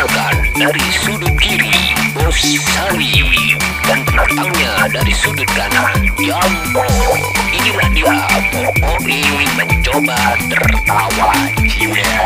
Perkenalkan dari sudut kiri Bos Sari dan penantangnya dari sudut kanan Jambo. Inilah dia Boboi mencoba tertawa jiwa.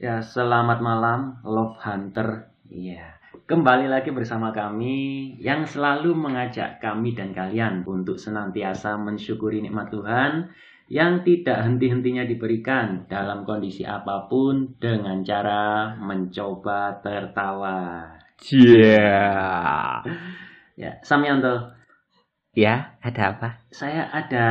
Ya, selamat malam, Love Hunter. Iya, kembali lagi bersama kami yang selalu mengajak kami dan kalian untuk senantiasa mensyukuri nikmat Tuhan yang tidak henti-hentinya diberikan dalam kondisi apa pun dengan cara mencoba tertawa. Yeah. Ya, Samyanto, Ya, ada apa? saya ada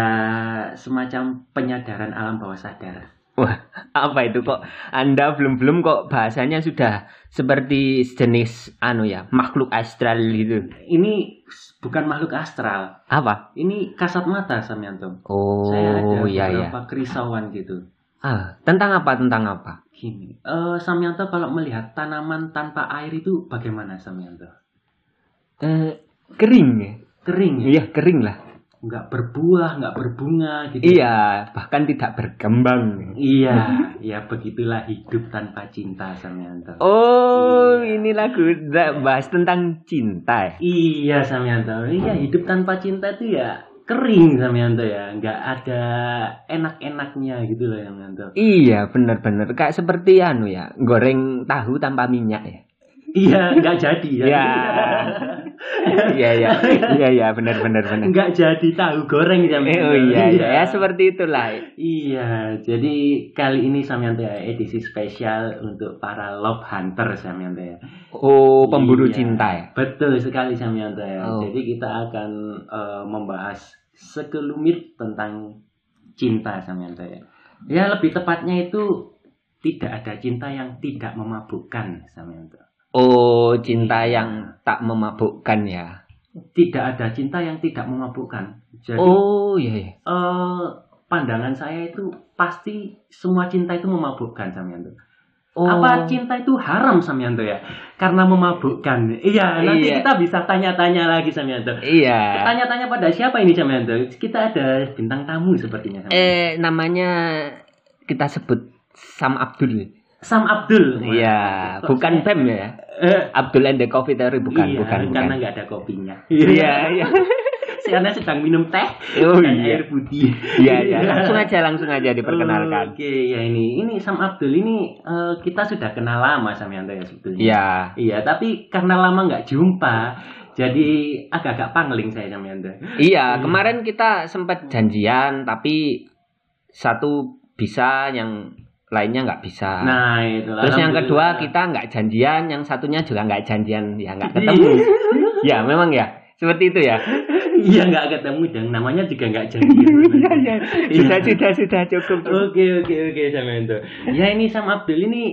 semacam penyadaran alam bawah sadar. Wah, apa itu kok? Anda belum-belum kok bahasanya sudah seperti jenis anu ya, makhluk astral gitu. Ini bukan makhluk astral, Apa? ini kasat mata Samyanto. Oh, saya ada iya iya. beberapa kerisauan gitu. Ah, tentang apa? Tentang apa? Gini, eh Samyanto kalau melihat tanaman tanpa air itu bagaimana Samyanto? Eh, kering ya? Kering ya? Iya, kering lah. Nggak berbuah, nggak berbunga gitu. Iya, bahkan tidak berkembang. Iya, ya begitulah hidup tanpa cinta Samyanto. Oh, Iya. ini lagu bahas tentang cinta. ya? Iya Samyanto, iya hidup tanpa cinta itu ya kering Samyanto ya, nggak ada enak-enaknya gitu loh Samyanto. Iya, benar-benar kayak seperti anu ya, goreng tahu tanpa minyak ya. Iya, nggak jadi ya. Iya. Iya, iya. Iya, iya, benar-benar benar. Nggak jadi tahu goreng Eh, Samyanto. oh iya, iya, ya seperti itulah. Iya, jadi kali ini Samyanto ya edisi spesial untuk para love hunter Samyanto ya. Oh, pemburu Iya, cinta ya. Betul sekali Samyanto ya. Oh. Jadi kita akan eh, membahas sekelumit tentang cinta Samyanto ya. Ya lebih tepatnya itu tidak ada cinta yang tidak memabukkan Samyanto. Oh, cinta yang tak memabukkan ya. Tidak ada cinta yang tidak memabukkan. Jadi Oh, iya, iya. eh, pandangan saya itu pasti semua cinta itu memabukkan Samyanto. Oh. Apa cinta itu haram Samyanto ya? Karena memabukkan. Iya, nanti Iya. kita bisa tanya-tanya lagi Samyanto. Iya. Tanya-tanya pada siapa ini Samyanto? Kita ada bintang tamu sepertinya. Samyanto. Eh, namanya kita sebut Sam Abdul. Sam Abdul. Iya, bukan Bem ya. Eh, Abdul and the Coffee Theory bukan, iya, bukan, bukan. karena nggak ada kopinya. Iya, iya. Karena sedang minum teh Oh dan iya. air putih. Iya, iya. Langsung aja, langsung aja diperkenalkan. Oke, ya ini ini Sam Abdul ini eh, kita sudah kenal lama Samyanto ya sebetulnya. Iya. Iya, tapi karena lama nggak jumpa, jadi agak-agak pangling saya Samyanto. Iya, kemarin kita sempat janjian tapi satu bisa yang lainnya nggak bisa. Nah, itu. Terus yang kedua kita nggak janjian, yang satunya juga nggak janjian, ya nggak ketemu. ya memang ya, seperti itu ya. Iya nggak ketemu dan namanya juga nggak jadi. Iya iya, sudah sudah sudah cukup. cukup. Oke oke oke Samyanto. Ya ini Sam Abdul ini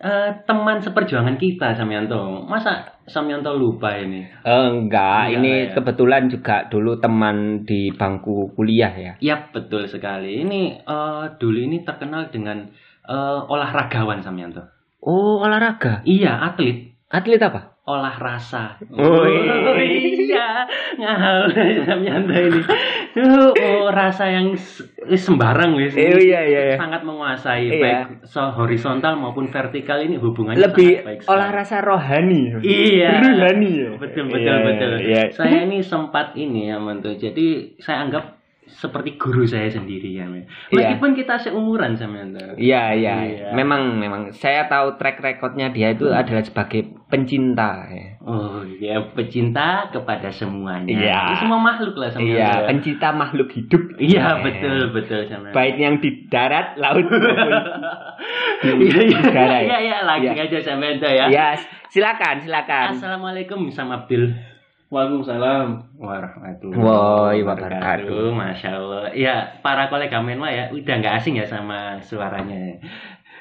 eh, teman seperjuangan kita Samyanto. Masa Samyanto lupa ini? Eh, enggak, Enggak, ini ya. kebetulan juga dulu teman di bangku kuliah ya. Yap betul sekali. Ini eh, dulu ini terkenal dengan eh, olahragawan Samyanto. Oh olahraga, Iya atlet. atlet apa? Olah rasa. Oh, iya, ngahal Samyanto ini. Tuh, oh, rasa yang s- sembarang wis. Eh, iya, iya, iya. Sangat menguasai Iya. baik so horizontal maupun vertikal ini hubungannya Lebih sangat baik olah rasa rohani. Iya. Rohani ya. Betul betul Iya, betul. Iya. Saya ini sempat ini ya Mantu. Jadi saya anggap seperti guru saya sendiri ya. Iya. Meskipun kita seumuran sama. Iya, iya, Iya. Memang, memang. Saya tahu track recordnya dia itu adalah sebagai pencinta. Ya. Oh ya pecinta kepada semuanya. Iya. Semua makhluk lah sama Iya, Mantu. pencinta makhluk hidup. Iya Eh, betul betul sama. Baik yang di darat, laut Iya iya udara iya ya. iya langsung Iya. aja sama ya. Ya, silakan, silakan. Assalamualaikum Sam Abdul. Waalaikumsalam. Warahmatullahi Woi, wabarakatuh. Masya Allah. Ya, para kolega Menwa ya, udah nggak asing ya sama suaranya.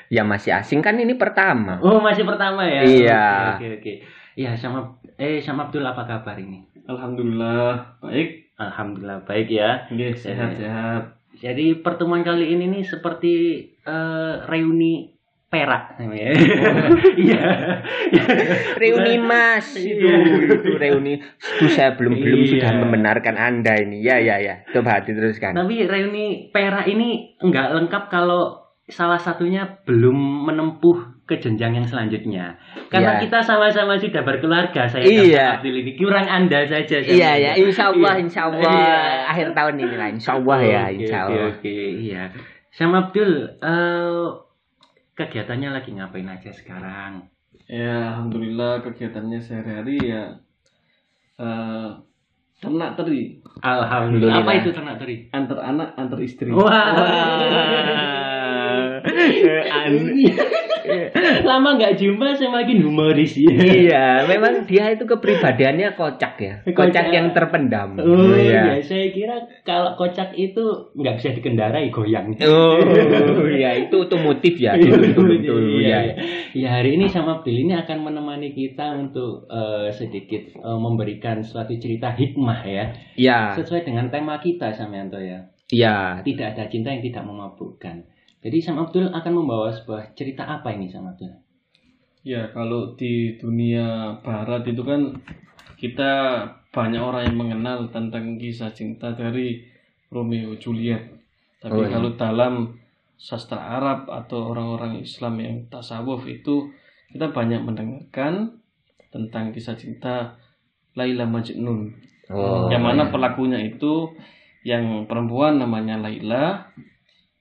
Ya masih asing kan ini pertama. Oh, masih pertama ya? Iya. Oke, oke, oke. Ya, sama eh sama Abdul apa kabar ini? Alhamdulillah baik. Alhamdulillah baik ya. Nggih, sehat sehat. Jadi pertemuan kali ini nih seperti eh, reuni perak. Iya. Reuni Mas itu, Iya. itu reuni. Itu saya belum belum Iya. sudah membenarkan Anda ini. Ya ya ya. Coba diteruskan. Tapi reuni perak ini enggak lengkap kalau salah satunya belum menempuh ke jenjang yang selanjutnya. Karena Iya. kita sama-sama sudah berkeluarga, saya Iya. dan Abdul ini kurang Anda saja. Iya ya, minta. insya Allah, Iya. insya Allah Iya. akhir tahun ini lah, insya Allah ya, insya oke, Allah. Oke, iya. Sama Abdul, eh, kegiatannya lagi ngapain aja sekarang? Ya, alhamdulillah kegiatannya sehari-hari ya eh ternak teri Alhamdulillah. Apa itu ternak teri? antar anak antar istri. An- Lama nggak jumpa semakin humoris ya. iya, memang dia itu kepribadiannya kocak ya, kocak, Kocak. yang terpendam. Oh iya. iya, saya kira kalau kocak itu nggak bisa dikendarai goyang. Oh, iya itu otomotif ya, betul betul. Iya, Iya. iya. Ya hari ini sama Abdul ini akan menemani kita untuk eh, sedikit eh, memberikan suatu cerita hikmah ya, Iya, sesuai dengan tema kita Samyanto ya. iya. Tidak ada cinta yang tidak memabukkan. Jadi Sam Abdul akan membawa sebuah cerita apa ini Sam Abdul? Ya, kalau di dunia barat itu kan kita banyak orang yang mengenal tentang kisah cinta dari Romeo Juliet. Tapi Oh, iya. kalau dalam sastra Arab atau orang-orang Islam yang tasawuf itu kita banyak mendengarkan tentang kisah cinta Laila Majnun. Oh, yang mana iya. pelakunya itu yang perempuan namanya Laila,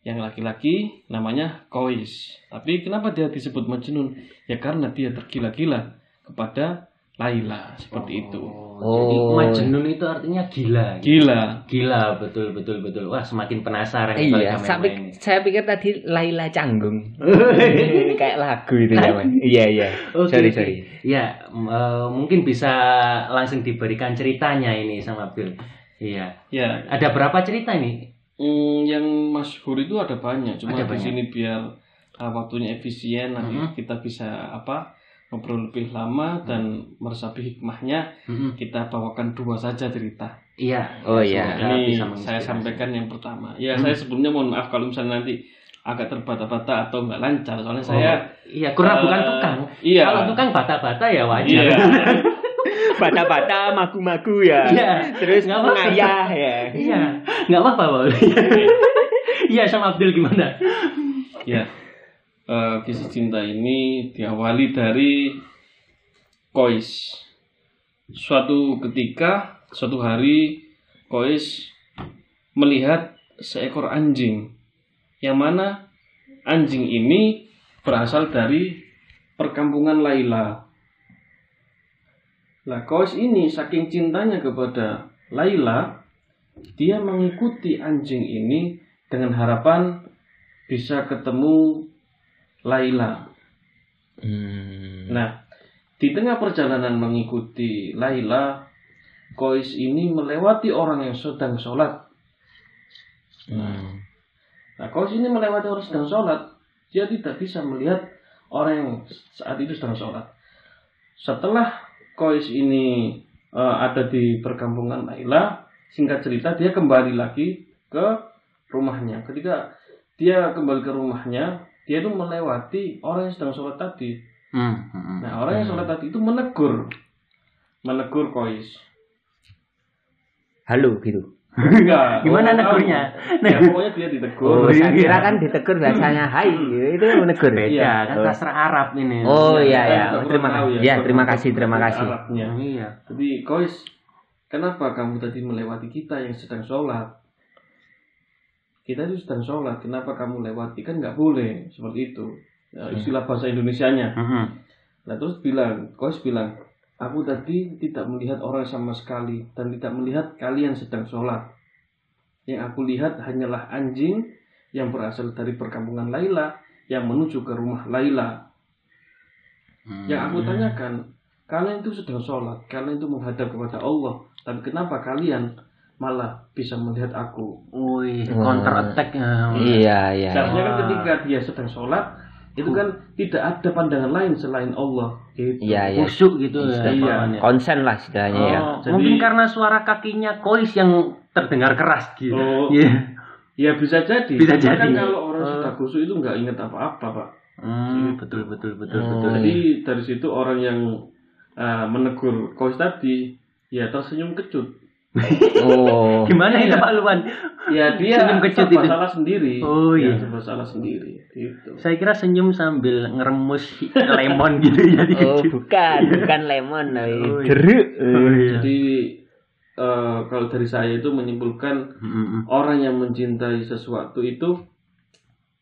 yang laki-laki namanya Kois. Tapi kenapa dia disebut Majnun? Ya karena dia tergila-gila kepada Laila seperti itu. Jadi Oh. Majnun itu artinya gila. Gila. Gila betul betul betul. Wah semakin penasaran Iya, saya, saya pikir tadi Laila Canggung. Kayak lagu itu namanya. Iya, iya. Oke, sorry, sorry. Ya, eh, mungkin bisa langsung diberikan ceritanya ini sama Abdul. Iya. Ya, Ada berapa cerita ini? Mm, yang masyhur itu ada banyak. Cuma Ada di banyak. sini biar uh, waktunya efisien, nanti Mhm. kita bisa apa ngobrol lebih lama dan meresapi hikmahnya. Mm-mm. Kita bawakan dua saja cerita. Iya. Oh, iya. ini bisa saya sampaikan yang pertama. Ya, Hmm. saya sebelumnya mohon maaf kalau misalnya nanti agak terbata-bata atau nggak lancar. Soalnya Oh, saya Iya, kurang eh, bukan tukang. Iya. Kalau tukang bata-bata ya wajar. Iya. Bata-bata, maku-maku ya. Iya. Terus Nggak apa-apa. ngayah ya. Iya, nggak apa-apa, Bol. Iya, sama Abdul gimana? ya. Eh, kisah cinta ini diawali dari Kois. Suatu ketika, suatu hari Kois melihat seekor anjing. Yang mana anjing ini berasal dari perkampungan Laila. Lah Kois ini saking cintanya kepada Laila, dia mengikuti anjing ini dengan harapan bisa ketemu Laila. Hmm. Nah, di tengah perjalanan mengikuti Laila, Kois ini melewati orang yang sedang sholat. Hmm. Nah, Kois ini melewati orang sedang sholat, dia tidak bisa melihat orang yang saat itu sedang sholat. Setelah Kois ini eh, ada di perkampungan Laila, singkat cerita dia kembali lagi ke rumahnya. Ketika dia kembali ke rumahnya, dia itu melewati orang yang sedang sholat tadi. Hmm, hmm, hmm. Nah, orang yang sholat tadi itu menegur, menegur Kois. Halo gitu. Enggak. Gimana oh, negurnya? Ya, pokoknya dia ditegur. Oh, iya, saya iya. kira kan ditegur bahasanya hai, itu menegur. Beda, Iya. kan sastra Arab ini. Oh Saya iya ya, juga kurang terima kasih. Ya, terima kasih, terima kasih. Arabnya. Iya. Jadi, Kois, kenapa kamu tadi melewati kita yang sedang sholat? Kita itu sedang sholat, kenapa kamu lewati? Kan nggak boleh, seperti itu. Ya, istilah bahasa Indonesianya. Mhm. Nah, terus bilang, Kois bilang, aku tadi tidak melihat orang sama sekali dan tidak melihat kalian sedang sholat. Yang aku lihat hanyalah anjing yang berasal dari perkampungan Laila yang menuju ke rumah Laila. Hmm. Yang aku tanyakan, kalian itu sedang sholat, kalian itu menghadap kepada Allah, tapi kenapa kalian malah bisa melihat aku? Wih, Oh. counter attack. Iya, iya. Seharusnya kan ketika dia sedang sholat, itu kan tidak ada pandangan lain selain Allah. Gitu. Iya, iya. Khusyuk gitu ya. Iya. bawaannya. Konsen lah istilahnya ya. Oh, Jadi- mungkin karena suara kakinya Kois yang terdengar keras gitu. Oh. Iya. Ya bisa jadi. Bisa Cuma kan jadi. kalau orang Oh. sudah khusyuk itu nggak ingat apa-apa, Pak. Hmm, betul betul betul Oh, betul. Jadi dari situ orang yang uh, menegur Kois tadi ya tersenyum kecut. Oh. Gimana itu Iya. Pak Luan? Ya dia Senyum kecut itu. salah sendiri. Oh, iya. Ya, salah sendiri. Gitu. Saya kira senyum sambil ngeremus lemon gitu jadi Oh, kecil. bukan, bukan lemon, tapi Oh, iya. jeruk. Oh, iya. Jadi uh, kalau dari saya itu menyimpulkan Mm-mm. orang yang mencintai sesuatu itu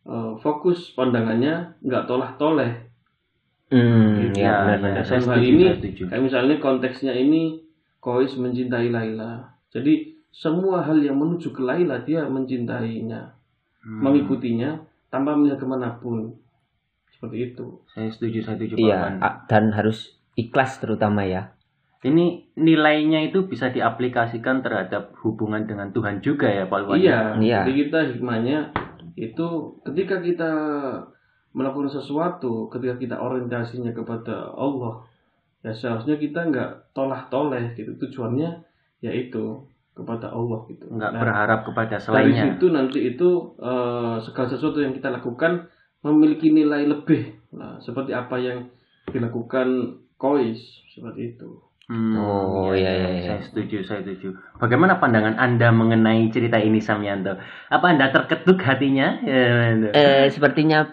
uh, fokus pandangannya nggak tolah-toleh. Hmm, Iya, ya, iya. benar-benar. Saya Dalam hal ini saya kayak misalnya konteksnya ini Kois mencintai Laila. Jadi semua hal yang menuju ke Laila dia mencintainya, Hmm. mengikutinya tanpa melihat ke mana pun. Seperti itu. Saya setuju, saya setuju Iya, dan harus ikhlas terutama ya. Ini nilainya itu bisa diaplikasikan terhadap hubungan dengan Tuhan juga ya Pak Luan. Iya, Iya. jadi kita hikmahnya itu ketika kita melakukan sesuatu, ketika kita orientasinya kepada Allah, ya seharusnya kita nggak tolah-toleh gitu. Tujuannya yaitu kepada Allah gitu. Nggak Nah, berharap kepada dari selainnya. situ nanti itu eh, segala sesuatu yang kita lakukan memiliki nilai lebih. Nah, seperti apa yang dilakukan Kois seperti itu. Hmm, Oh, iya, iya, iya. Saya setuju, saya setuju. Bagaimana pandangan Anda mengenai cerita ini Samyanto? Apa Anda terketuk hatinya? Ya, Eh, sepertinya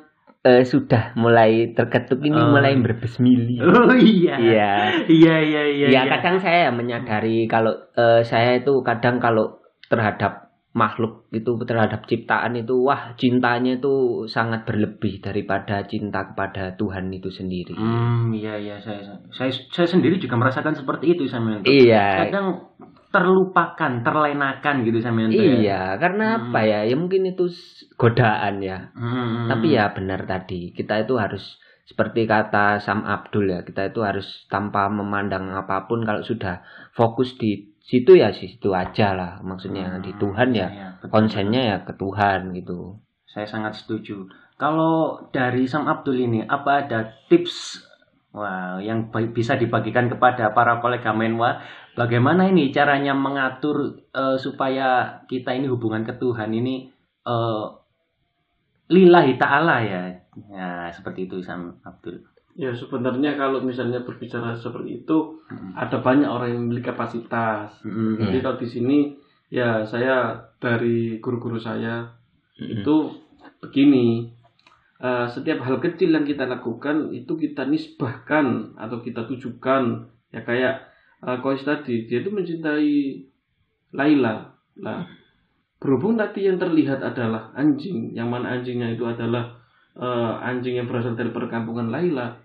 eh, sudah mulai terketuk ini Oh. mulai berbesmili. Oh iya. Iya. Iya, iya, iya. Ya iya. kadang saya menyadari kalau eh, saya itu kadang kalau terhadap makhluk itu terhadap ciptaan itu wah cintanya itu sangat berlebih daripada cinta kepada Tuhan itu sendiri. Hmm, iya, iya. Saya, saya, saya sendiri juga merasakan seperti itu Samyanto. Iya. Kadang terlupakan, terlenakan gitu Samyanto. ya. Iya, karena Hmm. apa ya? Ya mungkin itu godaan ya. Hmm, Tapi ya benar tadi, kita itu harus seperti kata Sam Abdul ya, kita itu harus tanpa memandang apa pun kalau sudah fokus di situ ya situ aja lah. Maksudnya di Hmm, Tuhan ya, betul. konsennya ya ke Tuhan gitu. Saya sangat setuju. Kalau dari Sam Abdul ini, apa ada tips wow, yang bisa dibagikan kepada para kolega Menwa? Bagaimana ini caranya mengatur eh, supaya kita ini hubungan ke Tuhan ini eh, lillahi ta'ala ya? Ya, seperti itu Sam Abdul. Ya sebenarnya kalau misalnya berbicara seperti itu Mm. ada banyak orang yang memiliki kapasitas. Mm-mm. Jadi kalau di sini ya saya dari guru-guru saya Mm-mm. itu begini. eh, setiap hal kecil yang kita lakukan itu kita nisbahkan atau kita tujukan ya kayak uh, Kois tadi dia itu mencintai Laila. Nah, berhubung tadi yang terlihat adalah anjing, yang mana anjingnya itu adalah eh, anjing yang berasal dari perkampungan Laila.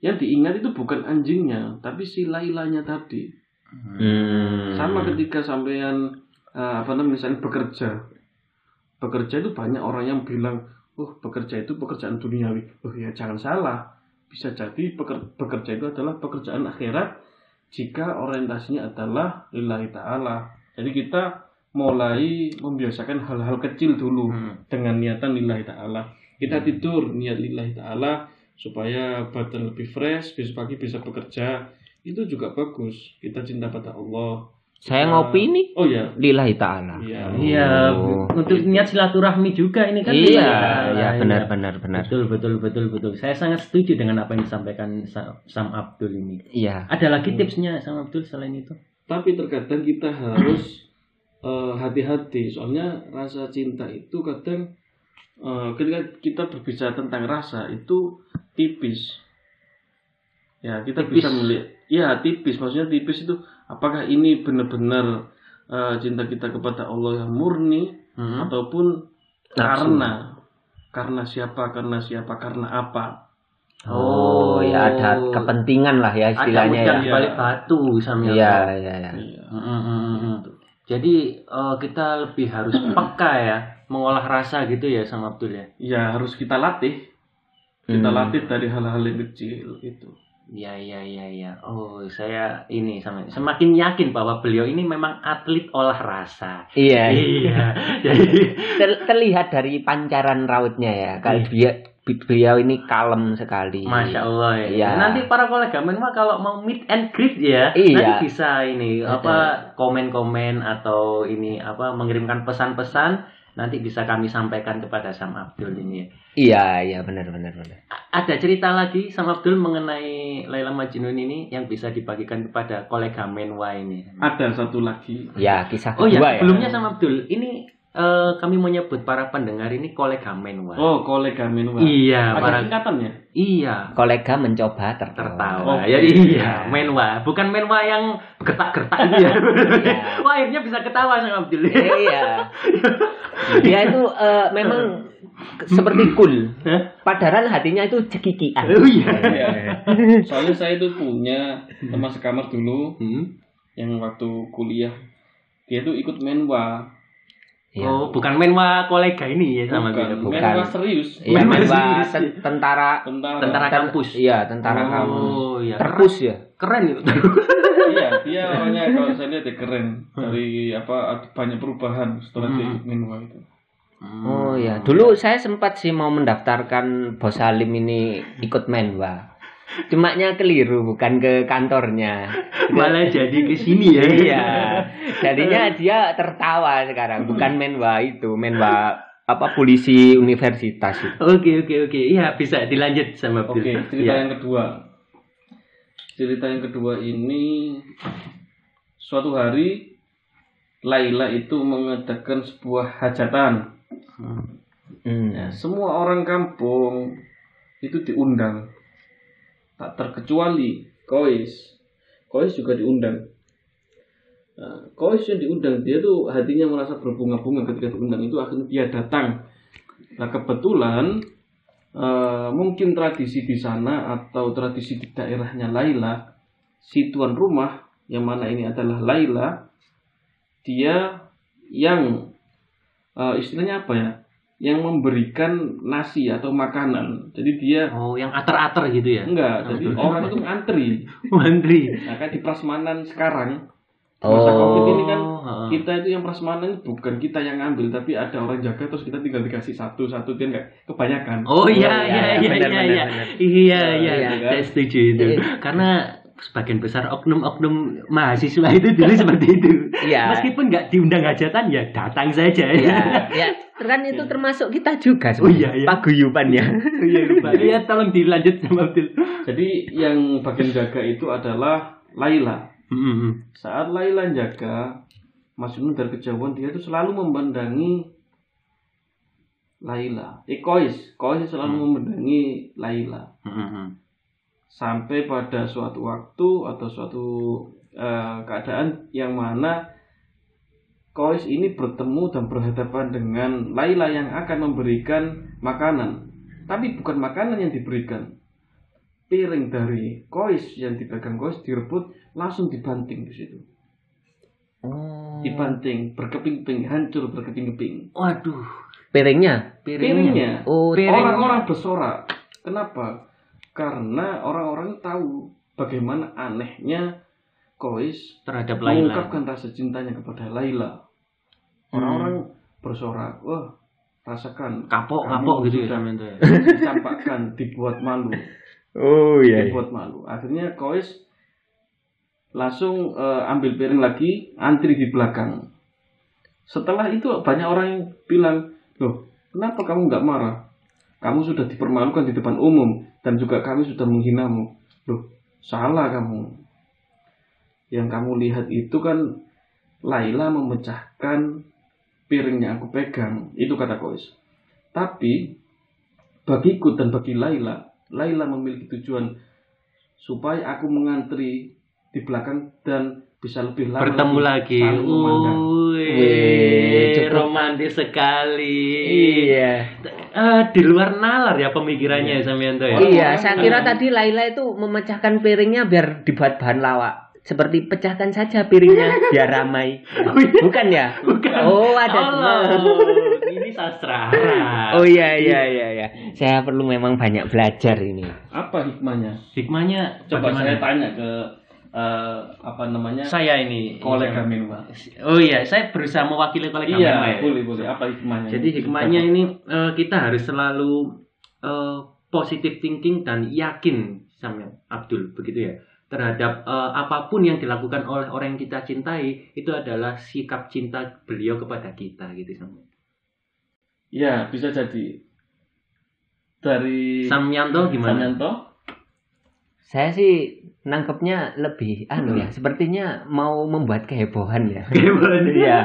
Yang diingat itu bukan anjingnya, tapi si Lailanya tadi. Hmm. Sama ketika sampean eh, apa namanya misalnya bekerja. Bekerja itu banyak orang yang bilang, "Oh, bekerja itu pekerjaan duniawi." Oh ya, jangan salah. Bisa jadi bekerja itu adalah pekerjaan akhirat jika orientasinya adalah lillahi taala. Jadi kita mulai membiasakan hal-hal kecil dulu Hmm. dengan niatan lillahi taala. Kita tidur niat lillahi taala supaya badan lebih fresh, besok pagi bisa bekerja. Itu juga bagus. Kita cinta pada Allah. Saya Kita- ngopi ini Oh ya. lillahi ta'ala. Iya. Iya, Oh. untuk niat silaturahmi juga ini kan. Iya, lillahi iya ta'ala, benar iya. benar benar. Betul, betul, betul, betul. Saya sangat setuju dengan apa yang disampaikan Sa- Sam Abdul ini. Iya. Ada lagi tipsnya Sam Abdul selain itu? Tapi terkadang kita harus eh, hati-hati. Soalnya rasa cinta itu kadang eh, ketika kita berbicara tentang rasa itu tipis. Ya, kita Tipis. bisa melihat. Ya, tipis. Maksudnya tipis itu apakah ini benar-benar eh, cinta kita kepada Allah yang murni Hmm. ataupun Nafsu. karena karena siapa karena siapa karena apa Oh, ya ada kepentingan lah ya Ada istilahnya udang ya. balik batu Sam ya. Iya, iya, iya. Iya. Mm, mm, mm, mm. Jadi eh, kita lebih harus peka ya mengolah rasa gitu ya sama Abdul ya. ya harus kita latih kita Hmm. latih dari hal-hal yang kecil itu Iya iya iya iya. Oh saya ini sama semakin yakin bahwa beliau ini memang atlet olah rasa. Iya. Iya. Jadi Ter- terlihat dari pancaran rautnya ya. Kalau dia beliau ini kalem sekali. Masya Allah ya. Iya. Nanti para kolega menwa kalau mau meet and greet ya, Iya. nanti bisa ini apa komen-komen atau ini apa mengirimkan pesan-pesan. Nanti bisa kami sampaikan kepada Sam Abdul ini. Iya, iya benar benar benar. A- Ada cerita lagi Sam Abdul mengenai Laila Majnun ini yang bisa dibagikan kepada kolega Menwa ini. Ada satu lagi. Ya, kisah Oh kedua ya, ya. sebelumnya Sam Abdul, ini eh, kami menyebut para pendengar ini kolega Menwa. Oh, kolega Menwa. Iya, Ada para singkatannya. iya Kolega mencoba tertawa. tertawa. Oh, ya iya. iya, Menwa, bukan Menwa yang gertak-gertak gitu ya. Iya. Wah, akhirnya bisa ketawa Sam Abdul. Iya. Dia itu eh, memang seperti cool. Hah? Padahal hatinya itu cekikian. Oh iya. Iya. Soalnya saya itu punya teman sekamar dulu Hmm? yang waktu kuliah dia tuh ikut menwa. Iya. Oh, bukan Menwa kolega ini ya sama Bukan, gitu. Bukan. menwa serius. Iya, Memang menwa serius. ten- tentara Tentara. Tentara ten- kampus. Iya, tentara oh, kampus. iya. Terpus ya. Keren itu. iya, dia orangnya kalau saya lihat ya keren. Dari apa banyak perubahan setelah dia Hmm. ikut menwa itu. Oh iya, dulu saya sempat sih mau mendaftarkan Bos Salim ini ikut menwa. Cuma nya keliru, bukan ke kantornya. Malah jadi ke sini ya. iya. Jadinya dia tertawa sekarang, bukan menwa itu, menwa apa polisi universitas itu. Oke oke oke. Iya bisa dilanjut sama. Oke, cerita Iya. yang kedua. Cerita yang kedua ini suatu hari Laila itu mengadakan sebuah hajatan. Hmm. Ya, semua orang kampung itu diundang. Tak terkecuali Kois. Kois juga diundang. Nah, Kois yang diundang dia tuh hatinya merasa berbunga-bunga ketika diundang itu akhirnya dia datang. Nah kebetulan eh, mungkin tradisi di sana atau tradisi di daerahnya Laila, si tuan rumah yang mana ini adalah Laila, dia yang eh, istilahnya apa ya? Yang memberikan nasi atau makanan. Jadi dia Oh, yang ater-ater gitu ya. enggak, jadi orang itu ngantri. Mantri. Nah kan di prasmanan sekarang masa Oh. covid ini kan kita itu yang prasmanan bukan kita yang ngambil tapi ada orang jaga terus kita tinggal dikasih satu satu dia nggak kebanyakan. Oh iya iya, iya iya iya iya. Iya Nah, iya. iya, kan? Saya setuju itu. Iya. Karena sebagian besar oknum-oknum mahasiswa itu dulu seperti itu. Iya. Meskipun nggak diundang hajatan ya datang saja. Ya, ya, kan itu termasuk kita juga Oh, iya, iya. paguyubannya. Iya lupa. Iya tolong dilanjut sama Abdul. Jadi yang bagian jaga itu adalah Laila. Hmm. Saat Laila jaga, Mas Yunus dari kejauhan dia itu selalu memandangi Laila. Eh Kois, Kois selalu Hmm. memandangi Laila. Hmm. Sampai pada suatu waktu atau suatu eh, keadaan yang mana Kois ini bertemu dan berhadapan dengan Laila yang akan memberikan makanan. Tapi bukan makanan yang diberikan. Piring dari Kois yang dipegang Kois direbut langsung dibanting di situ. Oh. Dibanting, berkeping-keping, hancur berkeping-keping. Waduh. Piringnya. Piringnya, Oh, orang-orang bersorak. Kenapa? Karena orang-orang tahu bagaimana anehnya Kois terhadap Laila. mengungkapkan rasa cintanya kepada Laila. Orang-orang bersorak, wah rasakan kapok kapok gitu ya sudah- sama itu ya. dicampakkan, dibuat malu, Oh dibuat malu. Akhirnya Kois langsung eh, ambil piring lagi, antri di belakang. Setelah itu banyak orang yang bilang, loh kenapa kamu nggak marah? Kamu sudah dipermalukan di depan umum dan juga kami sudah menghinamu. Loh salah kamu. Yang kamu lihat itu kan Laila memecahkan piringnya aku pegang. Itu kata Kois. Tapi bagiku dan bagi Laila, Laila memiliki tujuan supaya aku mengantri di belakang dan bisa lebih lama Bertemu lagi. saling memandang. Wih, romantis sekali. Iya. Eh, di luar nalar ya pemikirannya Samianto ya. Iya, Orang-orang saya kira bilang- tadi Laila itu memecahkan piringnya biar dibuat bahan lawak. Seperti pecahkan saja piringnya biar ramai. Bukan ya? Bukan. Oh, ada Oh, ini sastra. Oh iya iya iya iya. Saya perlu memang banyak belajar ini. Apa hikmahnya? Hikmahnya Coba bagaimana? saya tanya ke eh, apa namanya saya ini kolega Minwa. Oh iya, saya berusaha mewakili kolega Iya, Menwa ya. boleh boleh. Apa hikmahnya? Jadi hikmahnya ini eh, kita harus selalu eh, positive thinking dan yakin sama Abdul begitu ya terhadap eh, apa pun yang dilakukan oleh orang yang kita cintai itu adalah sikap cinta beliau kepada kita gitu sama. Ya, bisa jadi. Dari Samyanto gimana? Samyanto? Saya sih nangkepnya lebih anu ya, sepertinya mau membuat kehebohan ya. Gimana? Iya.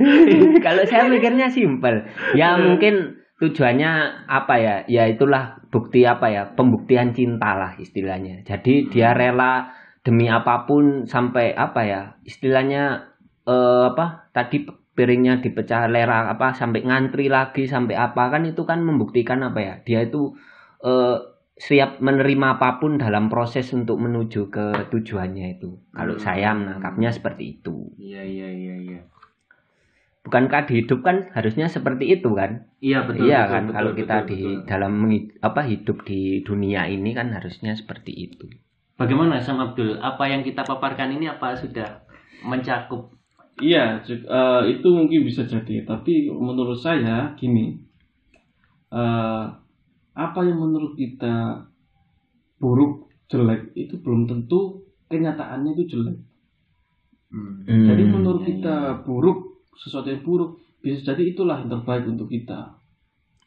Kalau saya mikirnya simpel. Ya mungkin tujuannya apa ya? Ya itulah bukti apa ya? Pembuktian cinta lah istilahnya. Jadi dia rela demi apa pun sampai apa ya? Istilahnya eh, apa? Tadi piringnya dipecah lera apa sampai ngantri lagi sampai apa kan itu kan membuktikan apa ya? Dia itu eh, siap menerima apa pun dalam proses untuk menuju ke tujuannya itu. Kalau Hmm. saya menangkapnya seperti itu. Iya iya iya iya. Bukankah di hidup kan harusnya seperti itu kan? Iya betul. iya betul, kan betul, kalau betul, kita betul, di betul. dalam apa hidup di dunia ini kan harusnya seperti itu. Bagaimana Sam Abdul? Apa yang kita paparkan ini apa sudah mencakup? Iya, eh, itu mungkin bisa jadi. Tapi menurut saya gini, eh, apa yang menurut kita buruk, jelek itu belum tentu kenyataannya itu jelek. Hmm. Jadi Hmm, menurut iya, kita buruk, sesuatu yang buruk, bisa jadi itulah yang terbaik untuk kita.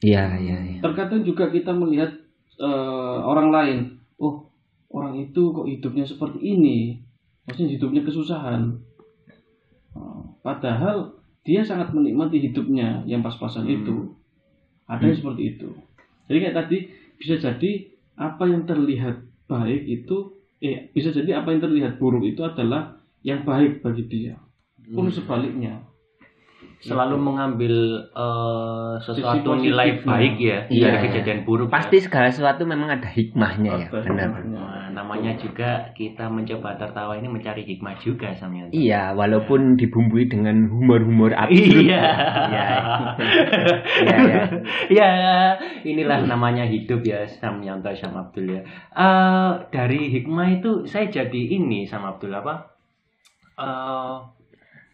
Iya iya iya. Terkadang juga kita melihat eh, orang lain, oh orang itu kok hidupnya seperti ini, maksudnya hidupnya kesusahan. Eh, padahal dia sangat menikmati hidupnya yang pas-pasan Hmm. itu. Ada yang seperti itu. Jadi kayak tadi bisa jadi apa yang terlihat baik itu, eh bisa jadi apa yang terlihat buruk itu adalah yang baik bagi dia. Pun Hmm. sebaliknya. Selalu mengambil eh, sesuatu Sisi nilai positifnya. baik ya Iya, dari iya. kejadian buruk. Pasti ya. segala sesuatu memang ada hikmahnya ya, benar. hikmahnya. Nah, namanya juga kita mencoba tertawa ini mencari hikmah juga Samyanto. Iya, walaupun dibumbui dengan humor-humor absurd. Iya. Iya. Iya, iya. Ya, inilah namanya hidup ya Samyanto Sam Abdul ya. Eh, dari hikmah itu saya jadi ini sama Abdul apa? Eh,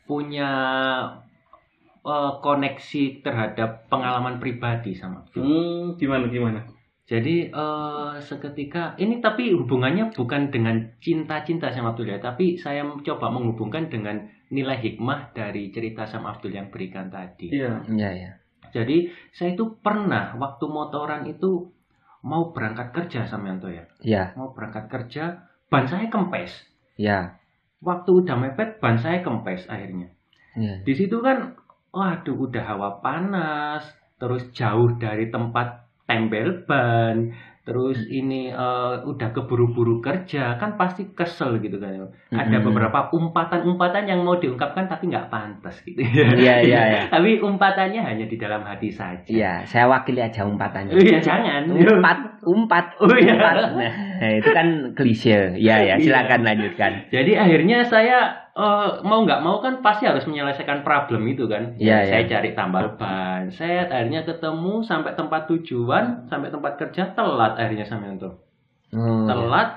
punya eh, koneksi terhadap pengalaman pribadi sama Abdul. Hmm, gimana gimana? Jadi eh, seketika ini tapi hubungannya bukan dengan cinta-cinta sama Abdul ya, tapi saya coba menghubungkan dengan nilai hikmah dari cerita Sam Abdul yang berikan tadi. Iya. Iya, iya. Jadi saya itu pernah waktu motoran itu mau berangkat kerja sama Yanto ya. Iya, Mau berangkat kerja, ban saya kempes. iya. Waktu udah mepet, ban saya kempes akhirnya. Iya. Di situ kan, waduh udah hawa panas, terus jauh dari tempat tempel ban, terus ini eh, udah keburu-buru kerja, kan pasti kesel gitu kan. Ada Mm-mm. beberapa umpatan-umpatan yang mau diungkapkan tapi nggak pantas gitu. Iya, iya, iya. tapi umpatannya hanya di dalam hati saja. Iya, saya wakili aja umpatannya. Iya jangan. Umpat, umpat, Oh, iya. umpat. Nah, itu kan klise. Iya, ya, silakan lanjutkan. Jadi akhirnya saya eh, mau nggak mau kan pasti harus menyelesaikan problem itu kan. Iya, saya cari tambal ban. Saya akhirnya ketemu sampai tempat tujuan, sampai tempat kerja telat akhirnya sama itu. Iya. Telat.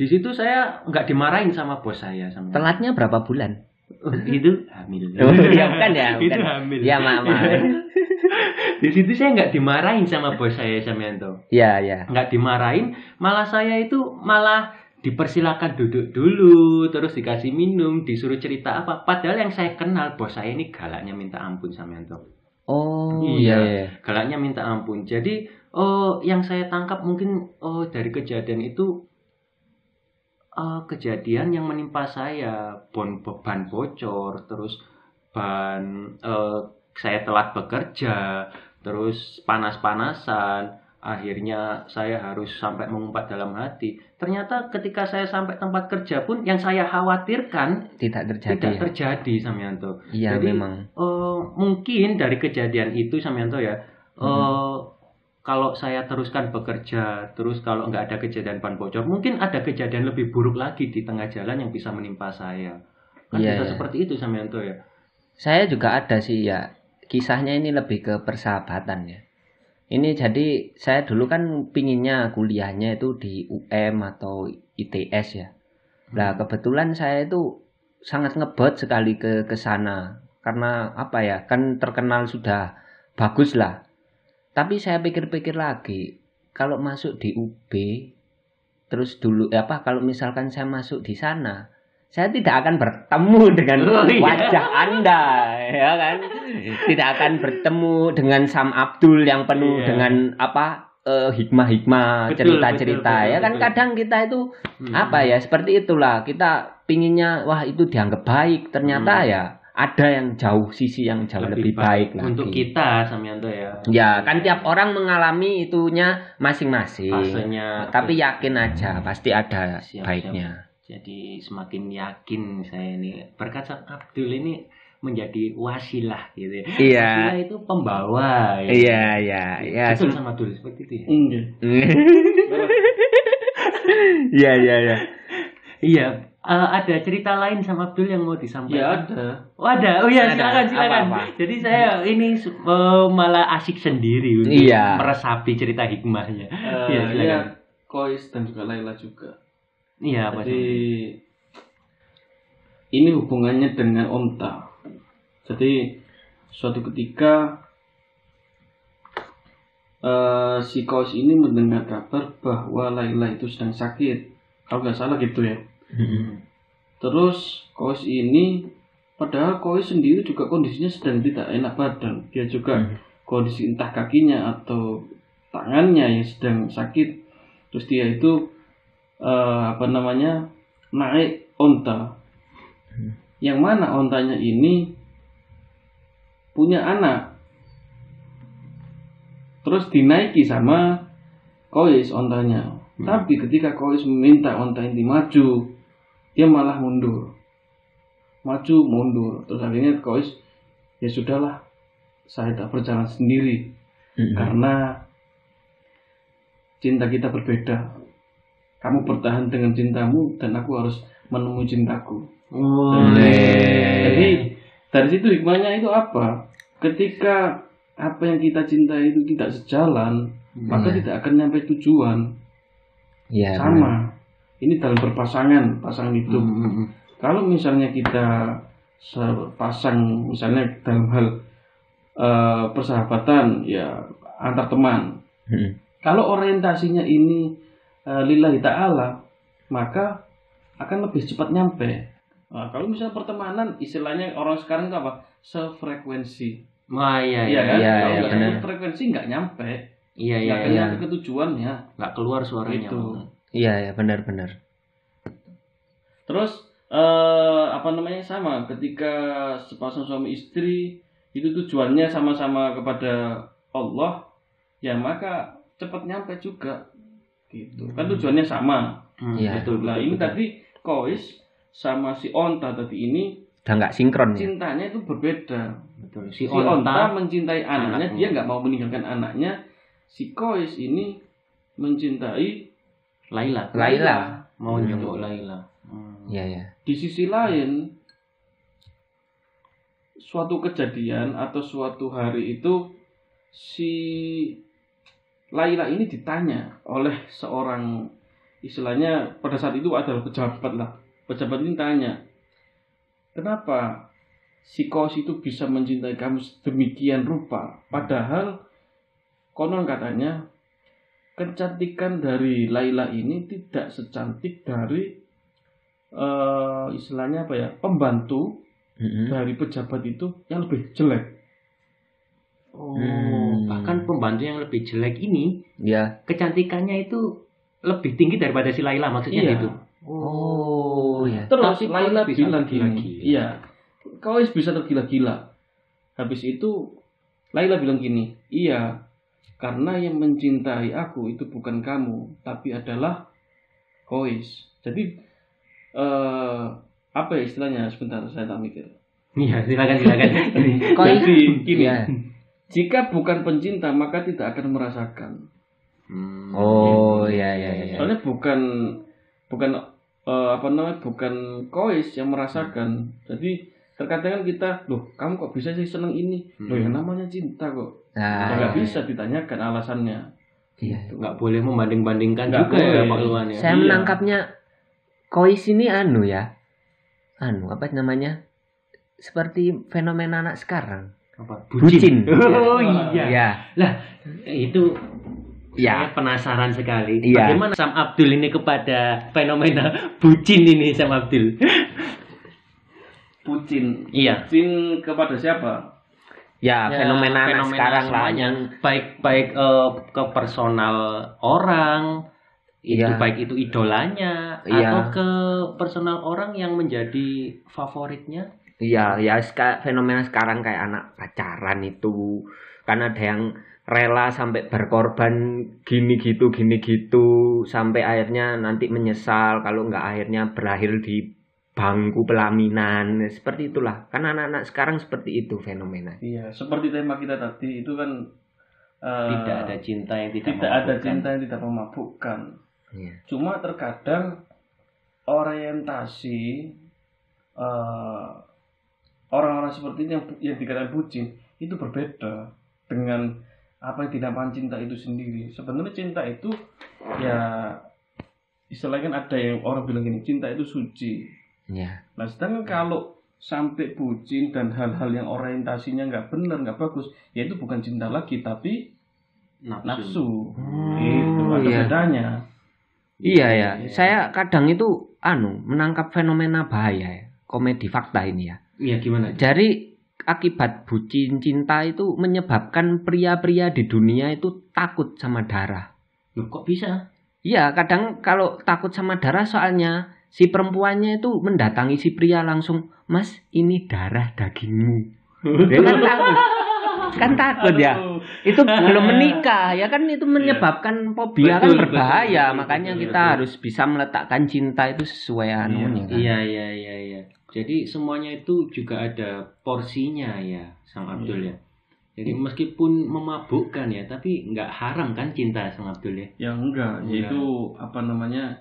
Di situ saya nggak dimarahin sama bos saya sama. Telatnya berapa bulan? Itu hamil. Oh, iya, bukan ya, itu bukan. hamil. Ya, maaf, maaf. Di situ saya nggak dimarahin sama bos saya Samyanto. Iya, iya. nggak dimarahin malah saya itu malah dipersilakan duduk dulu terus dikasih minum disuruh cerita apa padahal yang saya kenal bos saya ini galaknya minta ampun Samyanto Oh, Iya. iya, iya. galaknya minta ampun jadi oh yang saya tangkap mungkin oh dari kejadian itu eh, kejadian yang menimpa saya bon ban bocor terus ban eh, saya telat bekerja terus panas-panasan akhirnya saya harus sampai mengumpat dalam hati ternyata ketika saya sampai tempat kerja pun yang saya khawatirkan Tidak terjadi. tidak ya? terjadi Samyanto Iya, Jadi, memang. Eh, mungkin dari kejadian itu Samyanto ya eh, kalau saya teruskan bekerja terus kalau nggak ada kejadian ban bocor mungkin ada kejadian lebih buruk lagi di tengah jalan yang bisa menimpa saya kan Iya, bisa iya. seperti itu Samyanto ya Saya juga ada sih ya. Kisahnya ini lebih ke persahabatan ya. Ini jadi saya dulu kan pinginnya kuliahnya itu di UM atau ITS ya. Nah kebetulan saya itu sangat ngebet sekali ke ke sana karena apa ya kan terkenal sudah bagus lah. Tapi saya pikir-pikir lagi kalau masuk di UB terus dulu eh, apa kalau misalkan saya masuk di sana saya tidak akan bertemu dengan Oh, iya. wajah Anda, ya kan? Tidak akan bertemu dengan Sam Abdul yang penuh Iya. dengan apa eh, hikmah-hikmah, cerita-cerita. betul, Ya kan betul. kadang kita itu Hmm. apa ya seperti itulah kita pinginnya wah itu dianggap baik ternyata Hmm. ya ada yang jauh sisi yang jauh lebih, baik, lagi. untuk kita Samyanto ya. Ya kan tiap orang mengalami itunya masing-masing. Tapi yakin aja pasti ada Siap, baiknya. Jadi semakin yakin saya ini berkat Abdul ini menjadi wasilah gitu. ya. Iya. Wasilah itu pembawa. ya. Iya iya iya. Betul sama Abdul seperti itu ya. Enggak. Iya iya iya. Iya. eh, ada cerita lain sama Abdul yang mau Ya disampaikan? ada. Oh ada, oh iya silakan silakan. Apa-apa? Jadi saya ini eh, malah asik sendiri untuk Iya. meresapi cerita hikmahnya. Eh, Iya, silakan. ya, Kois dan juga Laila juga. Iya apa Jadi ini hubungannya dengan onta. Jadi suatu ketika eh, si Kois ini mendengar kabar bahwa Laila itu sedang sakit. Kalau nggak salah gitu ya. Terus Kois ini padahal Kois sendiri juga kondisinya sedang tidak enak badan. Dia juga Hmm. kondisi entah kakinya atau tangannya yang sedang sakit. Terus dia itu eh, apa namanya naik onta. Yang mana ontanya ini punya anak. Terus dinaiki sama Kois ontanya. Hmm. Tapi ketika Kois meminta onta ini maju, dia malah mundur. Maju mundur. Terus akhirnya Kois ya sudahlah, saya tak berjalan sendiri karena cinta kita berbeda. Kamu bertahan dengan cintamu dan aku harus menemui cintaku. Boleh. Jadi dari situ hikmahnya itu apa? Ketika apa yang kita cintai itu tidak sejalan, maka Iya. tidak akan nyampe tujuan. Iya. benar. Sama. Ini dalam berpasangan, pasangan hidup. Hmm, hmm, hmm. Kalau misalnya kita sepasang, misalnya dalam hal eh, persahabatan, ya antar teman. Mm. Kalau orientasinya ini eh, lillahi ta'ala, maka akan lebih cepat nyampe. Nah, kalau misalnya pertemanan, istilahnya orang sekarang itu apa? Sefrekuensi. Wah iya Iya iya kan? Iya, Kalau iya, nggak benar. sefrekuensi nggak nyampe. iya iya nggak iya. nyampe ke tujuannya. Nggak keluar suaranya. Gitu. Iya ya benar-benar. Terus eh, apa namanya sama ketika sepasang suami istri itu tujuannya sama-sama kepada Allah, ya maka cepat nyampe juga. Gitu. Kan tujuannya sama. Hmm, Iya. betul. Nah, betul, ini betul. tadi kois sama si onta tadi ini Udah nggak sinkron ya. cintanya itu berbeda. betul. Si, Si, onta, onta, mencintai anaknya, anaknya. dia nggak mau meninggalkan anaknya. Si kois ini mencintai Laila. Laila. Mau Hmm. Laila. Hmm. Iya ya. di sisi lain suatu kejadian atau suatu hari itu si Laila ini ditanya oleh seorang istilahnya pada saat itu adalah pejabat lah. Pejabat ini tanya kenapa si kos itu bisa mencintai kamu demikian rupa? Padahal konon katanya kecantikan dari Laila ini tidak secantik dari eh, istilahnya apa ya pembantu Mm-mm. dari pejabat itu yang lebih jelek Oh, Hmm. bahkan pembantu yang lebih jelek ini Iya. kecantikannya itu lebih tinggi daripada si Laila maksudnya Iya. gitu. Oh ya. terus Tapi Laila bisa bilang gini iya kau bisa tergila-gila habis itu Laila bilang gini iya karena yang mencintai aku itu bukan kamu tapi adalah Kois jadi eh apa ya istilahnya sebentar saya tak mikir Iya, silakan silakan. Kok Jadi, gini. Iya. Jika bukan pencinta maka tidak akan merasakan Hmm. Oh ya ya ya. soalnya bukan bukan eh, apa namanya bukan kois yang merasakan jadi terkadang kan kita loh kamu kok bisa sih seneng ini loh Hmm. yang namanya cinta kok Nah, nggak iya. bisa ditanyakan alasannya Iya. nggak boleh membanding-bandingkan Nggak juga ya boleh. Pak Luan ya. Saya Iya. menangkapnya kois ini anu ya. Anu apa namanya? Seperti fenomena anak sekarang. Apa? Bucin. Oh iya. Ya. Itu Ya. saya penasaran sekali. Iya. Bagaimana Sam Abdul ini kepada fenomena bucin ini Sam Abdul? bucin. Iya. Bucin kepada siapa? Ya, Ya, fenomena, fenomena sekarang lah yang baik baik eh, ke personal orang itu Iya. baik itu idolanya Iya. atau ke personal orang yang menjadi favoritnya Iya, ya fenomena sekarang kayak anak pacaran itu kan ada yang rela sampai berkorban gini gitu gini gitu sampai akhirnya nanti menyesal kalau nggak akhirnya berakhir di bangku pelaminan seperti itulah kan anak-anak sekarang seperti itu fenomena Iya, seperti tema kita tadi itu kan eh, tidak ada cinta yang tidak, tidak ada memabukkan. cinta yang tidak memabukkan. Iya. Cuma terkadang orientasi eh, orang-orang seperti ini yang, yang dikatakan bucin itu berbeda dengan apa yang dinamakan cinta itu sendiri. Sebenarnya cinta itu ya istilahnya kan ada yang orang bilang gini, cinta itu suci. Iya. Nah, sedangkan kalau sampai bucin dan hal-hal yang orientasinya nggak benar, nggak bagus, ya itu bukan cinta lagi, tapi nafsu, nafsu. Hmm, itu ada iya. bedanya. Iya ya, Iya. saya kadang itu anu menangkap fenomena bahaya ya, komedi fakta ini ya. Iya gimana Jadi akibat bucin cinta itu menyebabkan pria-pria di dunia itu takut sama darah. Loh, kok bisa Iya, kadang kalau takut sama darah soalnya si perempuannya itu mendatangi si pria langsung, "Mas, ini darah dagingmu." Dia kan takut. Kan takut ya. Itu belum menikah, ya kan itu menyebabkan fobia kan Betul, berbahaya. betul, Makanya betul, kita betul. harus bisa meletakkan cinta itu sesuai anunya kan. Iya iya iya iya. Jadi semuanya itu juga ada porsinya ya, Sang Abdul ya. Jadi meskipun memabukkan ya, tapi nggak haram kan cinta Sang Abdul ya. Ya enggak, Enggak. yaitu apa namanya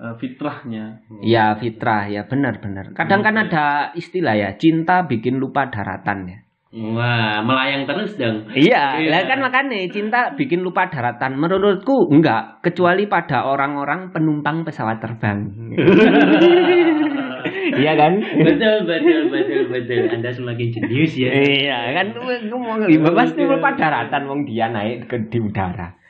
eh, fitrahnya. Ya fitrah ya benar-benar. Kadang kan ada istilah ya cinta bikin lupa daratan ya. Wah, melayang terus dong. Iya, Iya. lah kan makanya cinta bikin lupa daratan. Menurutku enggak, kecuali pada orang-orang penumpang pesawat terbang. Iya kan? betul betul betul betul. Anda semakin jenius ya. Iya kan ngomong pasti lupa daratan wong dia naik ke di udara.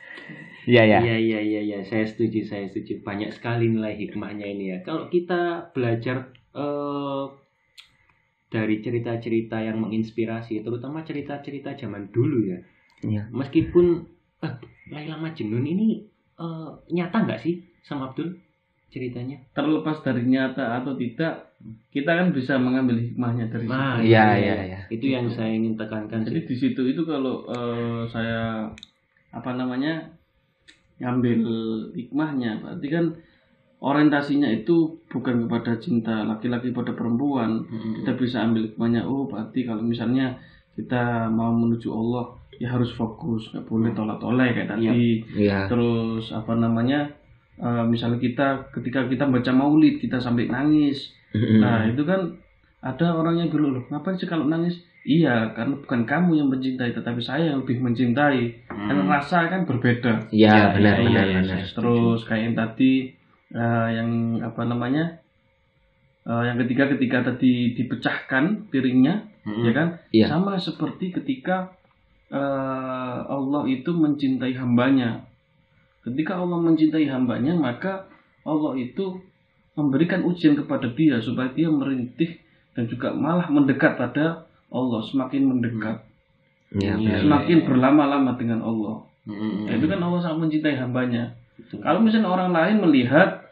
Iya ya. Iya iya iya iya, saya setuju saya setuju. Banyak sekali nilai hikmahnya ini ya. Kalau kita belajar eh, dari cerita-cerita yang menginspirasi, terutama cerita-cerita zaman dulu ya. Iya. Meskipun eh, Laila Majnun ini eh, nyata nggak sih sama Abdul ceritanya? Terlepas dari nyata atau tidak, kita kan bisa mengambil hikmahnya dari Nah, situ. Iya, iya, iya. Itu yang saya ingin tekankan Jadi sih. di situ itu kalau eh, saya apa namanya ngambil hikmahnya, berarti kan orientasinya itu bukan kepada cinta laki-laki pada perempuan. Mm-mm. Kita bisa ambil hikmahnya, oh berarti kalau misalnya kita mau menuju Allah ya harus fokus, nggak boleh tolak-tolak kayak tadi. Iya. Terus apa namanya? eh, misalnya kita ketika kita baca maulid kita sampai nangis. Nah, itu kan ada orang yang bilang, loh, ngapain sih kalau nangis? Iya, karena bukan kamu yang mencintai, tetapi saya yang lebih mencintai. Karena rasa kan berbeda. Iya Iya, benar iya, benar iya, benar. saya Terus kayak yang tadi, eh, yang apa namanya? eh, yang ketiga ketika tadi dipecahkan piringnya, Mm-mm. ya kan? Iya. Sama seperti ketika eh, Allah itu mencintai hambanya. Ketika Allah mencintai hambanya, maka Allah itu memberikan ujian kepada dia supaya dia merintih dan juga malah mendekat pada Allah, semakin mendekat, Iya, benar. semakin iya. berlama-lama dengan Allah. Mm-mm. Nah, itu kan Allah sangat mencintai hambanya. Betul. Kalau misalnya orang lain melihat,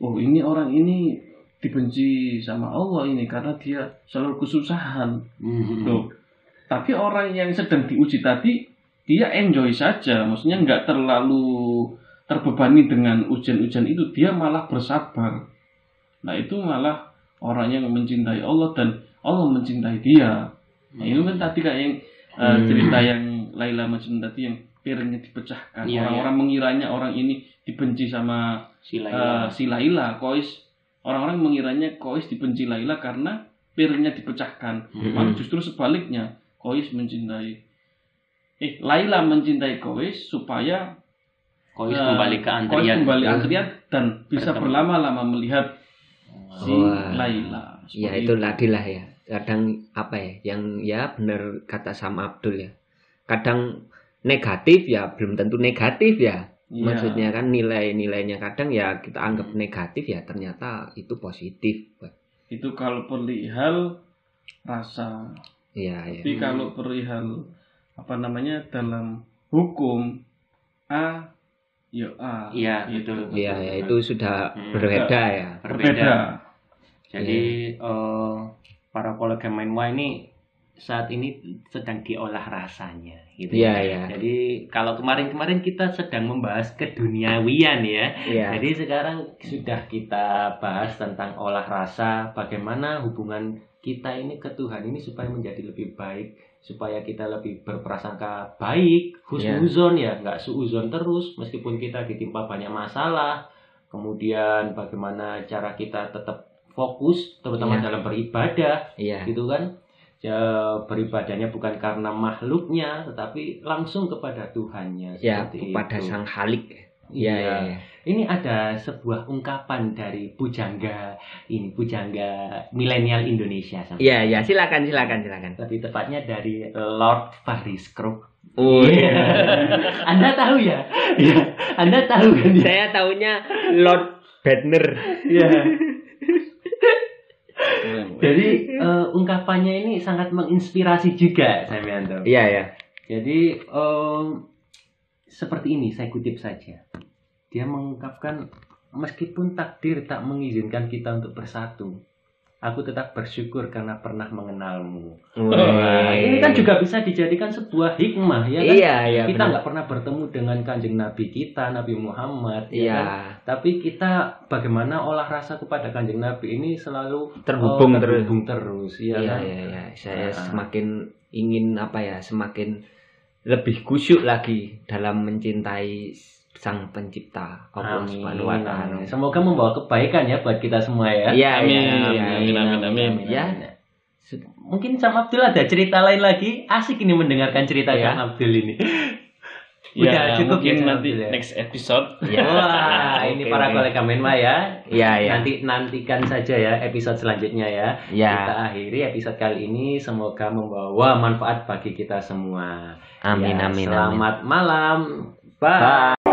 oh ini orang ini dibenci sama Allah ini karena dia selalu kesusahan. Mm-mm. Tuh. Tapi orang yang sedang diuji tadi, dia enjoy saja, maksudnya nggak terlalu terbebani dengan ujian-ujian itu, dia malah bersabar. Nah itu malah orang yang mencintai Allah dan Allah mencintai dia. Nah itu kan tadi kayak yang Hmm. cerita yang Laila Majnun tadi yang piringnya dipecahkan. Iya, Orang-orang mengiranya orang ini dibenci sama Si Laila. si Laila, Kois. Orang-orang mengiranya Kois dibenci Laila karena piringnya dipecahkan. Mm-mm. Malah justru sebaliknya, Kois mencintai eh Laila mencintai Kois supaya Kois eh, kembali ke Kois antrian. kembali antrian dan bisa berlama-lama melihat si Wah. Laila. Ya itu tadi lah ya. Kadang apa ya, yang ya benar kata sama Abdul ya. Kadang negatif ya belum tentu negatif ya. Iya. Maksudnya kan nilai-nilainya kadang ya kita anggap negatif ya ternyata itu positif. itu kalau perihal rasa. Iya. Tapi kalau perihal apa namanya dalam hukum A ya A. Iya, Gitu. betul. Iya, ya, itu sudah Hmm. berbeda ya. Berbeda. Jadi eh, para kolega Menwa ini saat ini sedang diolah rasanya gitu Iya, ya. iya. Jadi kalau kemarin-kemarin kita sedang membahas keduniawian ya. Iya. Jadi sekarang sudah kita bahas tentang olah rasa, bagaimana hubungan kita ini ke Tuhan ini supaya menjadi lebih baik, supaya kita lebih berprasangka baik, husnuzon ya, nggak suuzon terus meskipun kita ditimpa banyak masalah. Kemudian bagaimana cara kita tetap fokus terutama Iya. dalam beribadah Iya. gitu kan. Ya, beribadahnya bukan karena makhluknya tetapi langsung kepada Tuhannya Ya, seperti kepada itu. sang Halik. Iya, Iya. iya. iya. Ini ada sebuah ungkapan dari pujangga ini pujangga milenial Indonesia. Iya, iya, silakan, silakan, silakan. Lebih tepatnya dari Lord Faris Crook. Oh, Iya. Anda tahu ya? Iya. Anda tahu kan? ya? Saya taunya Lord Badner. Iya. Jadi eh, ungkapannya ini sangat menginspirasi juga, Samianto. Iya, iya. Jadi em, seperti ini saya kutip saja. Dia mengungkapkan meskipun takdir tak mengizinkan kita untuk bersatu, aku tetap bersyukur karena pernah mengenalmu. Nah, ini kan juga bisa dijadikan sebuah hikmah ya kan? Iya, iya. kita nggak pernah bertemu dengan kanjeng Nabi kita, Nabi Muhammad, ya Iya, kan? Tapi kita bagaimana olah rasa kepada kanjeng Nabi ini selalu terhubung oh, terus. terhubung terus, ya Iya, kan? iya, iya. Saya Nah. semakin ingin apa ya, semakin lebih khusyuk lagi dalam mencintai sang pencipta Allah Amin, Subhanahu wa taala. amin. Semoga membawa kebaikan ya buat kita semua ya. Iya, Amin, iya, amin, amin, amin. Ya. Su- Mungkin Sam Abdul ada cerita lain lagi. Asik ini mendengarkan cerita Ya. Kang Abdul ini. Ya, Udah cukup mungkin ya, nanti ya? next episode. Ya. Wah, ini Oke, para oke. kolega Menwa ya. Iya, iya. Nanti nantikan saja ya episode selanjutnya ya. Ya. Kita akhiri episode kali ini semoga membawa manfaat bagi kita semua. Amin, Ya, amin, amin. Selamat malam. Bye. Bye.